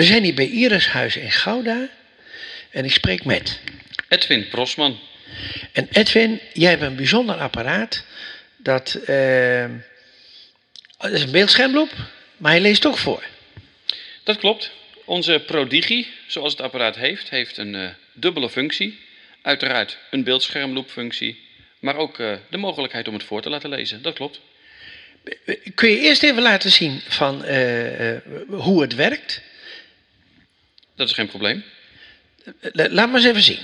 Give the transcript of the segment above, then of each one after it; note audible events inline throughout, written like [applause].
We zijn hier bij Irishuis in Gouda en ik spreek met. Edwin Prosman. En Edwin, jij hebt een bijzonder apparaat. Dat, eh, dat is een beeldschermloop, maar hij leest ook voor. Dat klopt. Onze Prodigy, zoals het apparaat heeft, heeft een eh, dubbele functie. Uiteraard een beeldschermloopfunctie, maar ook eh, de mogelijkheid om het voor te laten lezen. Dat klopt. Kun je eerst even laten zien van eh, hoe het werkt? Dat is geen probleem. La- Laat maar eens even zien.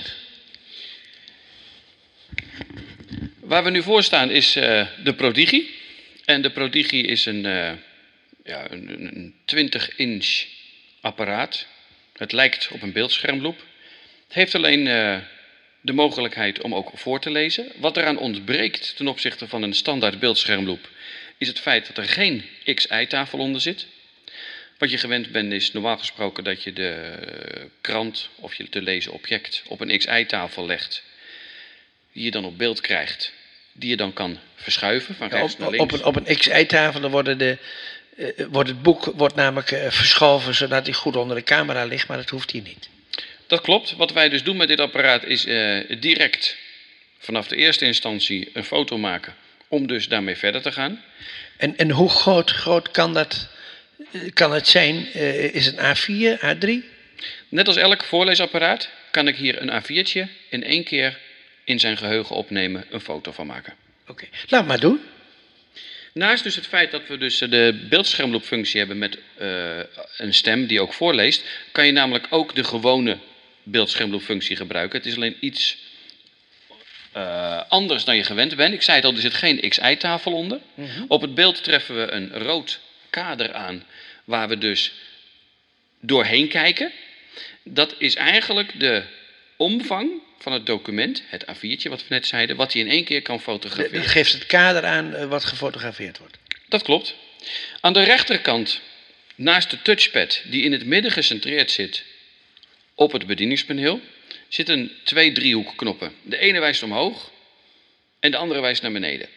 Waar we nu voor staan is eh, de Prodigy. En de Prodigy is een, eh, ja, een, een- een 20-inch apparaat. Het lijkt op een beeldschermloop. Het heeft alleen eh, de mogelijkheid om ook voor te lezen. Wat eraan ontbreekt ten opzichte van een standaard beeldschermloop is het feit dat er geen XI-tafel onder zit. Wat je gewend bent is normaal gesproken dat je de krant of je te lezen object op een XI-tafel legt. Die je dan op beeld krijgt. Die je dan kan verschuiven van Ja, rechts naar op, links. op, een, op een XI-tafel worden de, eh, wordt het boek wordt namelijk eh, verschoven zodat hij goed onder de camera ligt, maar dat hoeft hier niet. Dat klopt. Wat wij dus doen met dit apparaat is eh, direct vanaf de eerste instantie een foto maken. Om dus daarmee verder te gaan. En, en hoe groot, groot kan, dat, kan het zijn? Eh, is het A4, A3? Net als elk voorleesapparaat kan ik hier een A4'tje in één keer in zijn geheugen opnemen, een foto van maken. Oké, laat maar doen. Naast dus het feit dat we dus de beeldschermloopfunctie hebben met eh, een stem die ook voorleest, kan je namelijk ook de gewone beeldschermloopfunctie gebruiken. Het is alleen iets eh, anders dan je gewend bent. Ik zei het al, er zit geen XI-tafel onder. Op het beeld treffen we een rood kader aan, waar we dus doorheen kijken. Dat is eigenlijk de omvang van het document, het A4'tje wat we net zeiden, wat hij in één keer kan fotograferen. Dat geeft het kader aan eh, wat gefotografeerd wordt. Dat klopt. Aan de rechterkant, naast de touchpad die in het midden gecentreerd zit op het bedieningspaneel, zitten twee driehoekknoppen. De ene wijst omhoog en de andere wijst naar beneden.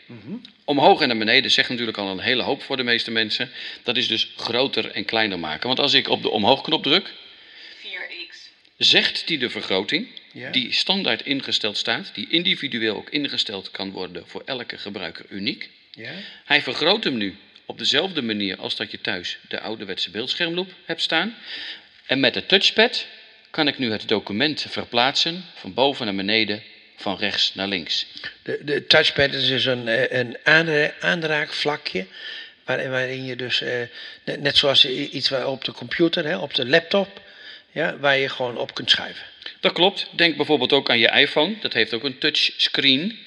Omhoog en naar beneden zegt natuurlijk al een hele hoop voor de meeste mensen. Dat is dus groter en kleiner maken. Want als ik op de omhoogknop druk, 4x, zegt die de vergroting, Ja. die standaard ingesteld staat, die individueel ook ingesteld kan worden voor elke gebruiker uniek. Ja? Hij vergroot hem nu op dezelfde manier als dat je thuis de ouderwetse beeldschermloop hebt staan. En met de touchpad kan ik nu het document verplaatsen van boven naar beneden, van rechts naar links. De, de touchpad is dus een, eh, een aanra- aanraakvlakje. Waarin, waarin je dus, eh, net, net zoals iets op de computer, hè, op de laptop, ja, waar je gewoon op kunt schuiven. Dat klopt. Denk bijvoorbeeld ook aan je iPhone. Dat heeft ook een touchscreen.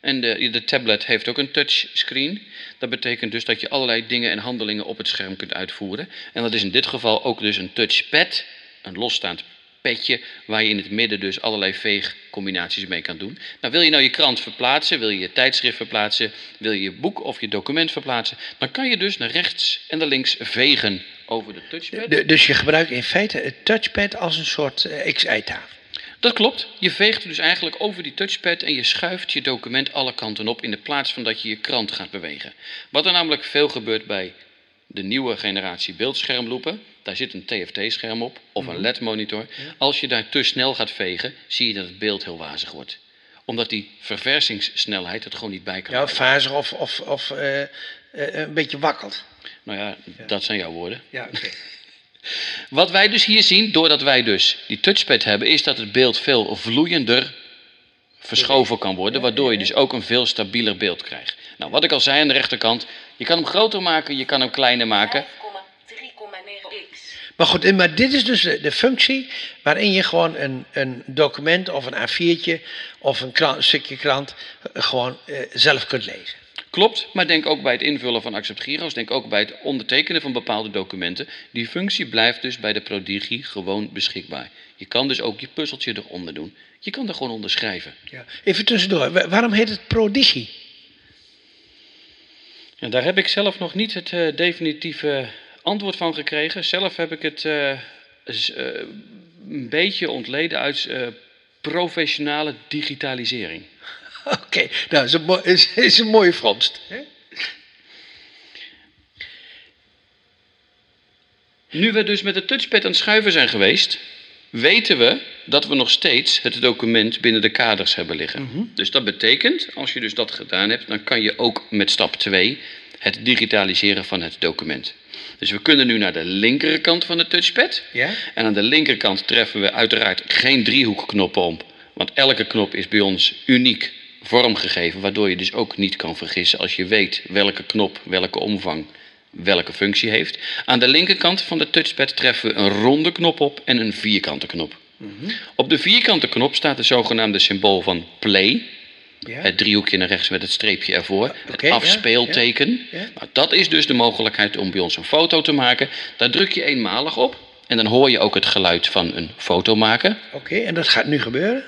En de, de tablet heeft ook een touchscreen. Dat betekent dus dat je allerlei dingen en handelingen op het scherm kunt uitvoeren. En dat is in dit geval ook dus een touchpad. Een losstaand petje waar je in het midden dus allerlei veegcombinaties mee kan doen. Nou, wil je nou je krant verplaatsen, wil je je tijdschrift verplaatsen, wil je je boek of je document verplaatsen, dan kan je dus naar rechts en naar links vegen over de touchpad. De- dus je gebruikt in feite het touchpad als een soort eh, XI-tafel. Dat klopt. Je veegt dus eigenlijk over die touchpad en je schuift je document alle kanten op in de plaats van dat je je krant gaat bewegen. Wat er namelijk veel gebeurt bij de nieuwe generatie beeldschermloepen, daar zit een TFT-scherm op of een LED-monitor. Als je daar te snel gaat vegen, zie je dat het beeld heel wazig wordt. Omdat die verversingssnelheid het gewoon niet bij kan Ja, fazig of, of, of eh, eh, een beetje wakkelt. Nou ja, dat zijn jouw woorden. Ja, oké. [laughs] Wat wij dus hier zien, doordat wij dus die touchpad hebben, is dat het beeld veel vloeiender verschoven kan worden, waardoor je dus ook een veel stabieler beeld krijgt. Nou, wat ik al zei aan de rechterkant, je kan hem groter maken, je kan hem kleiner maken. 5,3,9x. Maar goed, maar dit is dus de, de functie waarin je gewoon een, een document of een A4'tje of een, krant- een stukje krant eh, gewoon eh, zelf kunt lezen. Klopt, maar denk ook bij het invullen van accept-giro's, denk ook bij het ondertekenen van bepaalde documenten. Die functie blijft dus bij de Prodigy gewoon beschikbaar. Je kan dus ook je puzzeltje eronder doen. Je kan er gewoon onder schrijven. Ja. Even tussendoor, wa- waarom heet het Prodigy? Ja, daar heb ik zelf nog niet het eh, definitieve antwoord van gekregen. Zelf heb ik het eh, eh, een beetje ontleden uit eh, professionale digitalisering. [laughs] Oké, nou, dat is een, is, is een mooie vondst. Hè? Nu we dus met de touchpad aan het schuiven zijn geweest, weten we dat we nog steeds het document binnen de kaders hebben liggen. Dus dat betekent, als je dus dat gedaan hebt, dan kan je ook met stap 2 het digitaliseren van het document. Dus we kunnen nu naar de linkerkant van de touchpad. Ja? En aan de linkerkant treffen we uiteraard geen driehoekknoppen op. Want elke knop is bij ons uniek vormgegeven, waardoor je dus ook niet kan vergissen als je weet welke knop, welke omvang, welke functie heeft. Aan de linkerkant van de touchpad treffen we een ronde knop op en een vierkante knop. Op de vierkante knop staat het zogenaamde symbool van play. Ja? Het driehoekje naar rechts met het streepje ervoor. Het afspeelteken. ja, ja. Dat is dus de mogelijkheid om bij ons een foto te maken. Daar druk je eenmalig op. En dan hoor je ook het geluid van een foto maken. Oké, en dat gaat nu gebeuren?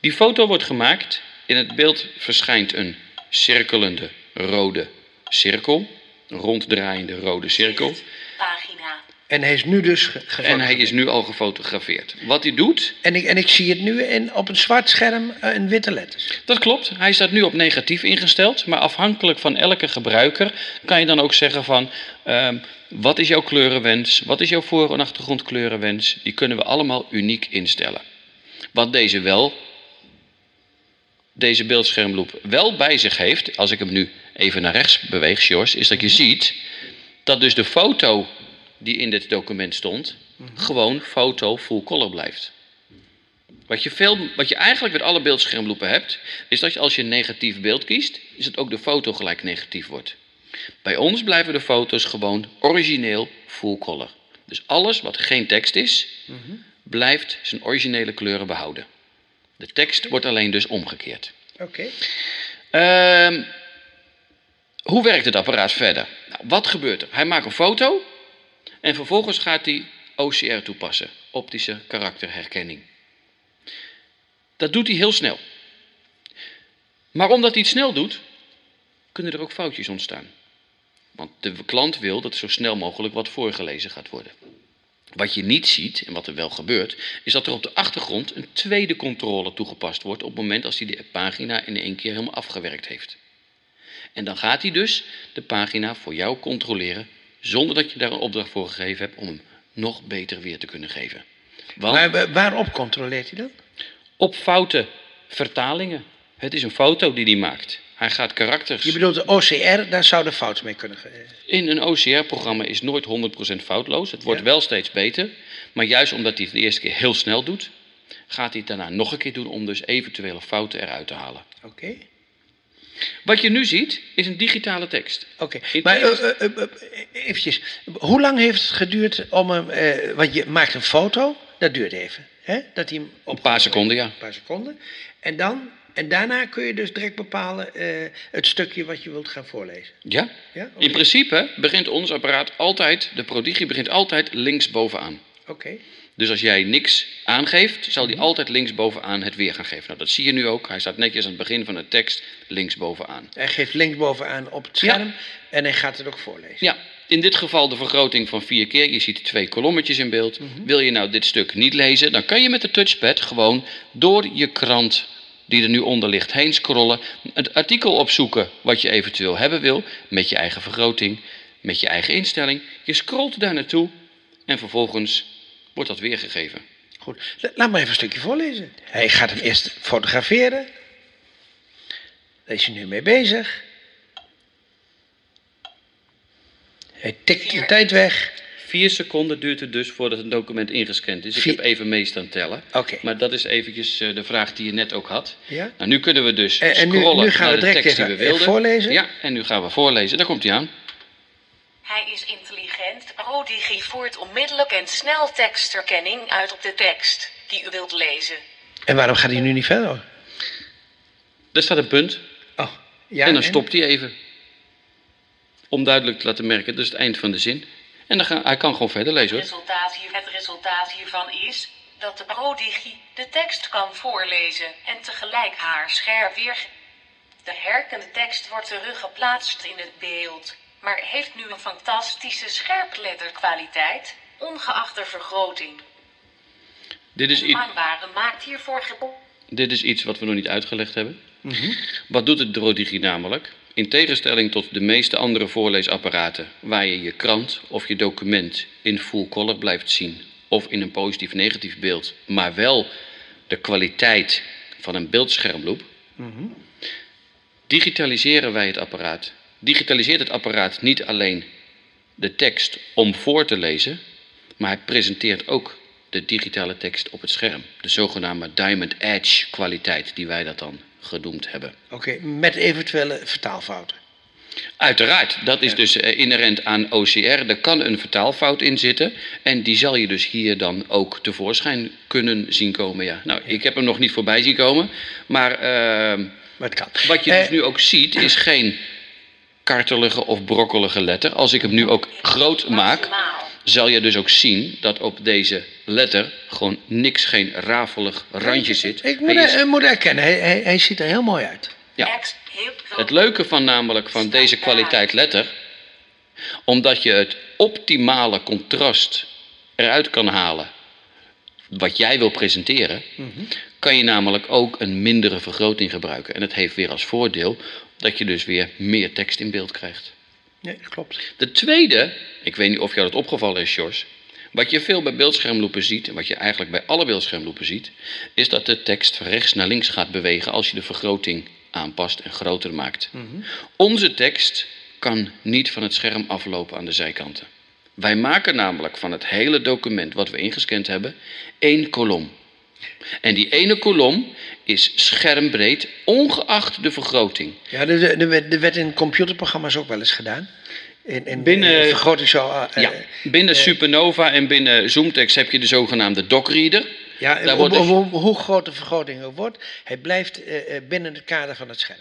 Die foto wordt gemaakt. In het beeld verschijnt een cirkelende rode cirkel. Een ronddraaiende rode cirkel. En hij is nu dus En hij is nu al gefotografeerd. Wat hij doet, En ik, en ik zie het nu in, op een zwart scherm eh, in witte letters. dat klopt. Hij staat nu op negatief ingesteld. Maar afhankelijk van elke gebruiker kan je dan ook zeggen van... ehm, wat is jouw kleurenwens? Wat is jouw voor- en achtergrondkleurenwens? Die kunnen we allemaal uniek instellen. Wat deze wel, deze beeldschermloop wel bij zich heeft... als ik hem nu even naar rechts beweeg, Sjors... is dat je ziet dat dus de foto die in dit document stond... gewoon foto full color blijft. Wat je, veel, wat je eigenlijk met alle beeldschermloepen hebt, is dat je als je een negatief beeld kiest, is het ook de foto gelijk negatief wordt. Bij ons blijven de foto's gewoon origineel full color. Dus alles wat geen tekst is, blijft zijn originele kleuren behouden. De tekst wordt alleen dus omgekeerd. Oké. Ehm, hoe werkt het apparaat verder? Nou, wat gebeurt er? Hij maakt een foto en vervolgens gaat hij OCR toepassen, optische karakterherkenning. Dat doet hij heel snel. Maar omdat hij het snel doet, kunnen er ook foutjes ontstaan. Want de klant wil dat zo snel mogelijk wat voorgelezen gaat worden. Wat je niet ziet, en wat er wel gebeurt, is dat er op de achtergrond een tweede controle toegepast wordt op het moment als hij de pagina in één keer helemaal afgewerkt heeft. En dan gaat hij dus de pagina voor jou controleren, zonder dat je daar een opdracht voor gegeven hebt om hem nog beter weer te kunnen geven. Want Maar wa- waarop controleert hij dan? op foute vertalingen. Het is een foto die hij maakt. Hij gaat karakters. Je bedoelt de OCR, daar zouden fouten mee kunnen... In een OCR-programma is nooit 100% foutloos. Het wordt Ja. wel steeds beter. Maar juist omdat hij het de eerste keer heel snel doet, gaat hij het daarna nog een keer doen om dus eventuele fouten eruit te halen. Oké. Wat je nu ziet, is een digitale tekst. Oké, maar eh, eh, eh, eventjes. Hoe lang heeft het geduurd om hem... want je maakt een foto, dat duurt even. Hè? Dat hij hem op Een paar seconden, ja. Een paar seconden. En, dan, en daarna kun je dus direct bepalen het stukje wat je wilt gaan voorlezen. Ja? Ja? In principe begint ons apparaat altijd, de Prodigy begint altijd linksbovenaan. Oké. Dus als jij niks aangeeft, zal hij altijd linksbovenaan het weer gaan geven. Nou, dat zie je nu ook. Hij staat netjes aan het begin van de tekst linksbovenaan. Hij geeft linksbovenaan op het Ja. scherm en hij gaat het ook voorlezen. Ja, in dit geval de vergroting van vier keer. Je ziet twee kolommetjes in beeld. Wil je nou dit stuk niet lezen, dan kan je met de touchpad gewoon door je krant die er nu onder ligt heen scrollen. Het artikel opzoeken wat je eventueel hebben wil, met je eigen vergroting, met je eigen instelling. Je scrolt daar naartoe en vervolgens wordt dat weergegeven. Goed, La- laat maar even een stukje voorlezen. Hij gaat hem eerst fotograferen. Daar is hij nu mee bezig. Hij tikt de tijd weg. Vier seconden duurt het dus voordat een document ingescand is. Ik Vier- heb even mee staan tellen. Oké. Maar dat is eventjes eh, de vraag die je net ook had. Ja? Nou, nu kunnen we dus En- en nu- scrollen nu gaan naar we de direct tekst die we wilden. voorlezen. Ja, en nu gaan we voorlezen. Daar komt hij aan. Hij is intelligent. Prodigy voert onmiddellijk en snel tekstherkenning uit op de tekst die u wilt lezen. En waarom gaat hij nu niet verder? Daar staat een punt. Oh, ja. en dan stopt hij even. Om duidelijk te laten merken, dat is het eind van de zin. En dan ga, hij kan gewoon verder lezen hoor. Resultaat hier, het resultaat hiervan is dat de Prodigy de tekst kan voorlezen en tegelijk haar scherp weer. De herkende tekst wordt teruggeplaatst in het beeld, maar heeft nu een fantastische scherpletterkwaliteit, ongeacht de vergroting. Dit is, De i- maanbare maakt hiervoor dit is iets wat we nog niet uitgelegd hebben. Wat doet het Prodigy namelijk? In tegenstelling tot de meeste andere voorleesapparaten, waar je je krant of je document in full color blijft zien, of in een positief-negatief beeld, maar wel de kwaliteit van een beeldschermloop, digitaliseren wij het apparaat. Digitaliseert het apparaat niet alleen de tekst om voor te lezen, maar hij presenteert ook de digitale tekst op het scherm. De zogenaamde Diamond Edge kwaliteit, die wij dat dan genoemd hebben. Oké, met eventuele vertaalfouten. Uiteraard, dat is dus eh, inherent aan OCR. Er kan een vertaalfout in zitten en die zal je dus hier dan ook tevoorschijn kunnen zien komen. Ja. Nou, ik heb hem nog niet voorbij zien komen, maar ehm, Maar het kan. wat je Eh, dus nu ook ziet is geen kartelige of brokkelige letter. Als ik hem nu ook groot maak, zal je dus ook zien dat op deze letter gewoon niks, geen rafelig randje zit. Ik Hij moet, is- er- moet erkennen, hij, hij, hij ziet er heel mooi uit. Ja. Het leuke van namelijk van deze kwaliteit letter, omdat je het optimale contrast eruit kan halen wat jij wil presenteren, kan je namelijk ook een mindere vergroting gebruiken. En het heeft weer als voordeel dat je dus weer meer tekst in beeld krijgt. Nee, klopt. De tweede, ik weet niet of jou dat opgevallen is, Jos. Wat je veel bij beeldschermloepen ziet, en wat je eigenlijk bij alle beeldschermloepen ziet, is dat de tekst van rechts naar links gaat bewegen als je de vergroting aanpast en groter maakt. Onze tekst kan niet van het scherm aflopen aan de zijkanten. Wij maken namelijk van het hele document wat we ingescand hebben één kolom. En die ene kolom is schermbreed, ongeacht de vergroting. Ja, er, er, er werd- er in computerprogramma's ook wel eens gedaan. In, in, Binnen- in vergroting zo. eh, Ja, binnen Supernova en binnen Zoomtext heb je de zogenaamde dockreader. ja Daar hoe, wordt hoe, hoe groot de vergroting ook wordt, hij blijft eh, eh, binnen het kader van het scherm.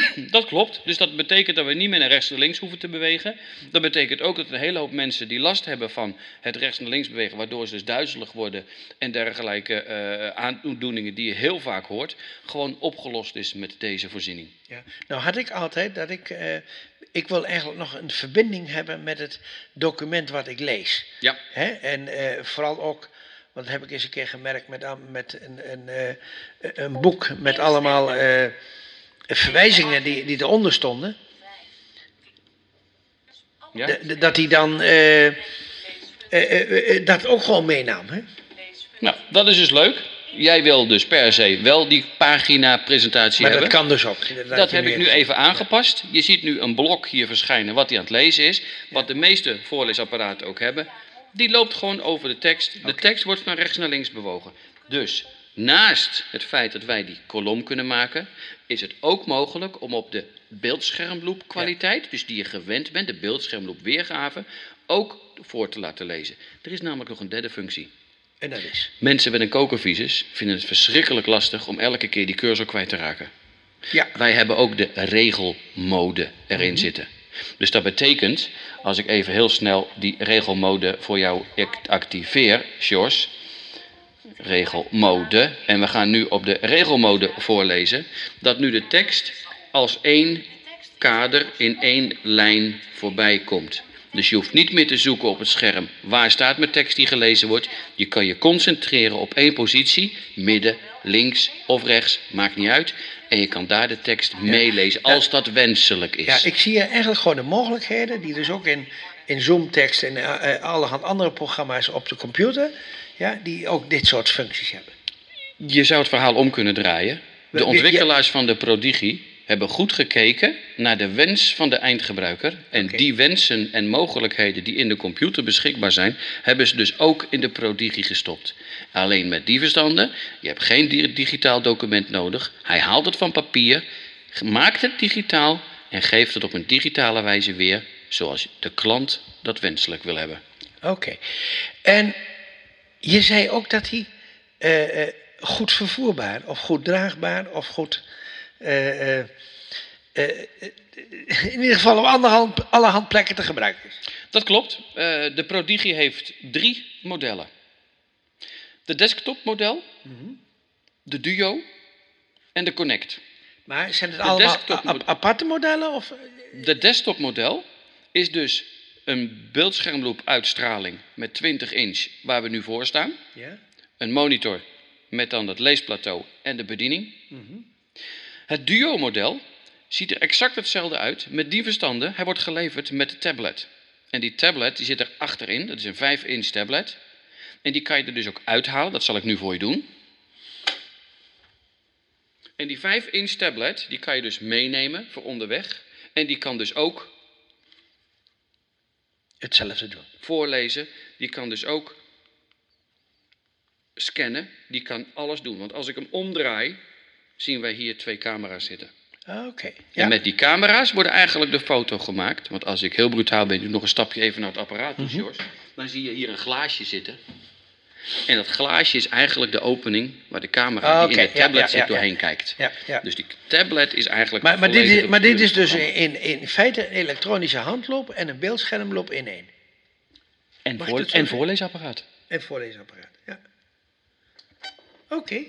[clears throat] Dat klopt. Dus dat betekent dat we niet meer naar rechts naar links hoeven te bewegen. Dat betekent ook dat een hele hoop mensen die last hebben van het rechts naar links bewegen, waardoor ze dus duizelig worden en dergelijke eh, aandoeningen die je heel vaak hoort, gewoon opgelost is met deze voorziening. Ja. Nou had ik altijd dat ik, eh, ik wil eigenlijk nog een verbinding hebben met het document wat ik lees. Ja. Hè? En eh, vooral ook, want dat heb ik eens een keer gemerkt met, met een, een, eh, een boek met allemaal eh, verwijzingen die, die eronder stonden. Ja? Dat hij dan eh, eh, eh, dat ook gewoon meenam. Hè? Nou, dat is dus leuk. Jij wil dus per se wel die pagina-presentatie Maar hebben. dat kan dus ook. Dat heb ik nu even aangepast. Je ziet nu een blok hier verschijnen wat hij aan het lezen is. Wat de meeste voorleesapparaten ook hebben. Die loopt gewoon over de tekst. De tekst wordt van rechts naar links bewogen. Dus naast het feit dat wij die kolom kunnen maken, is het ook mogelijk om op de beeldschermloop kwaliteit, dus die je gewend bent, de beeldschermloop weergave, ook voor te laten lezen. Er is namelijk nog een derde functie. En dat is. Mensen met een kokervisus vinden het verschrikkelijk lastig om elke keer die cursor kwijt te raken. Ja. Wij hebben ook de regelmode erin zitten. Dus dat betekent, als ik even heel snel die regelmode voor jou act- activeer, Sjors. Regelmode. En we gaan nu op de regelmode voorlezen. Dat nu de tekst als één kader in één lijn voorbij komt. Dus je hoeft niet meer te zoeken op het scherm waar staat mijn tekst die gelezen wordt. Je kan je concentreren op één positie, midden, links of rechts, maakt niet uit. En je kan daar de tekst meelezen als dat wenselijk is. Ja, ik zie hier eigenlijk gewoon de mogelijkheden die dus ook in, in Zoom-tekst en eh, allerhand andere programma's op de computer, ja, die ook dit soort functies hebben. Je zou het verhaal om kunnen draaien. De ontwikkelaars van de Prodigie hebben goed gekeken naar de wens van de eindgebruiker. En die wensen en mogelijkheden die in de computer beschikbaar zijn, hebben ze dus ook in de Prodigie gestopt. Alleen met die verstanden, je hebt geen di- digitaal document nodig. Hij haalt het van papier, maakt het digitaal en geeft het op een digitale wijze weer, zoals de klant dat wenselijk wil hebben. Oké. En je zei ook dat hij eh, eh, goed vervoerbaar, of goed draagbaar, of goed. eh, in ieder geval op allerhand, allerhand plekken te gebruiken is. Dat klopt. De Prodigie heeft drie modellen. De desktopmodel, de Duo en de Connect. Maar zijn het De allemaal aparte modellen? Of, De desktopmodel is dus een beeldschermloop uitstraling met 20 inch waar we nu voor staan. ja? Een monitor met dan het leesplateau en de bediening. Het Duo-model ziet er exact hetzelfde uit. Met die verstanden, hij wordt geleverd met de tablet. En die tablet die zit er achterin, dat is een 5-inch tablet. En die kan je er dus ook uithalen, dat zal ik nu voor je doen. En die 5-inch tablet, die kan je dus meenemen voor onderweg. En die kan dus ook Hetzelfde doen. voorlezen. Die kan dus ook scannen. Die kan alles doen. Want als ik hem omdraai, zien wij hier twee camera's zitten. Ah, Oké. En Ja. met die camera's wordt eigenlijk de foto gemaakt. Want als ik heel brutaal ben, doe nog een stapje even naar het apparaat, Mhm. Jos. Dan zie je hier een glaasje zitten. En dat glaasje is eigenlijk de opening waar de camera Ah, die in de tablet ja, zit ja, doorheen kijkt. Dus die tablet is eigenlijk. Maar, maar, dit is, volledige maar dit is dus in, in feite een elektronische handloop en een beeldschermloop in één. En, voor, en voorleesapparaat. En voorleesapparaat. Ja. Oké.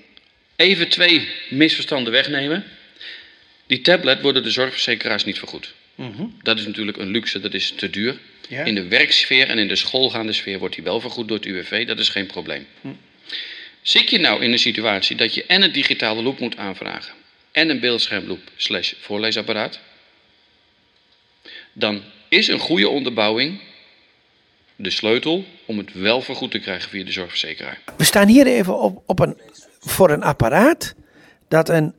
Even twee misverstanden wegnemen. Die tablet worden de zorgverzekeraars niet vergoed. Dat is natuurlijk een luxe, dat is te duur. Ja. In de werksfeer en in de schoolgaande sfeer wordt die wel vergoed door het UWV, dat is geen probleem. Hm. Zit je nou in een situatie dat je en een digitale loop moet aanvragen en een beeldschermloop slash voorleesapparaat, dan is een goede onderbouwing de sleutel om het wel vergoed te krijgen via de zorgverzekeraar. We staan hier even op, op een, voor een apparaat dat een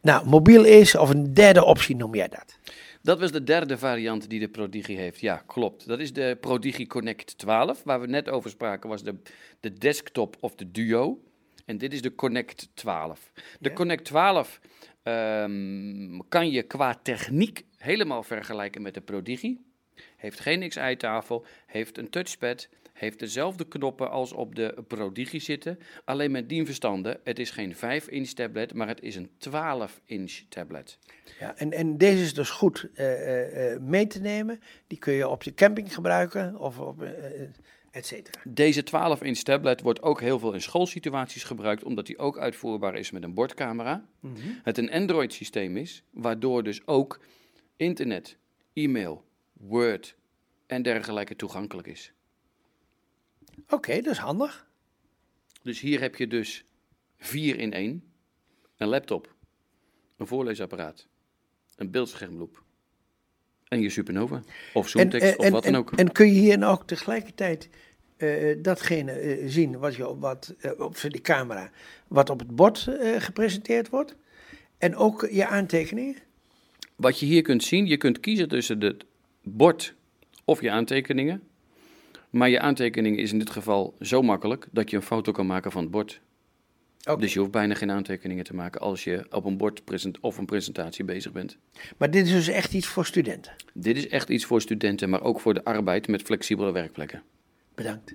nou, mobiel is of een derde optie noem jij dat. Dat was de derde variant die de Prodigy heeft. Ja, klopt. Dat is de Prodigy Connect 12. Waar we net over spraken was de, de desktop of de Duo. En dit is de Connect 12. De Connect 12 ehm, kan je qua techniek helemaal vergelijken met de Prodigy. Heeft geen XI-tafel, heeft een touchpad, heeft dezelfde knoppen als op de Prodigy zitten. Alleen met die verstande, het is geen 5-inch tablet, maar het is een 12-inch tablet. Ja, en, en deze is dus goed eh, eh, eh, mee te nemen. Die kun je op de camping gebruiken of op et cetera. Deze 12-inch tablet wordt ook heel veel in schoolsituaties gebruikt, omdat die ook uitvoerbaar is met een bordcamera. Het een Android-systeem is, waardoor dus ook internet, e-mail, Word en dergelijke toegankelijk is. Oké, dat is handig. Dus hier heb je dus vier in één. Een laptop, een voorleesapparaat, een beeldschermloop en je Supernova of Zoomtext en, of wat dan ook. En kun je hier nou ook tegelijkertijd eh, datgene eh, zien wat je op, wat, eh, op die camera, wat op het bord eh, gepresenteerd wordt? En ook je aantekeningen? Wat je hier kunt zien, je kunt kiezen tussen het bord of je aantekeningen. Maar je aantekening is in dit geval zo makkelijk dat je een foto kan maken van het bord. Dus je hoeft bijna geen aantekeningen te maken als je op een bord present of een presentatie bezig bent. Maar dit is dus echt iets voor studenten. Dit is echt iets voor studenten, maar ook voor de arbeid met flexibele werkplekken. Bedankt.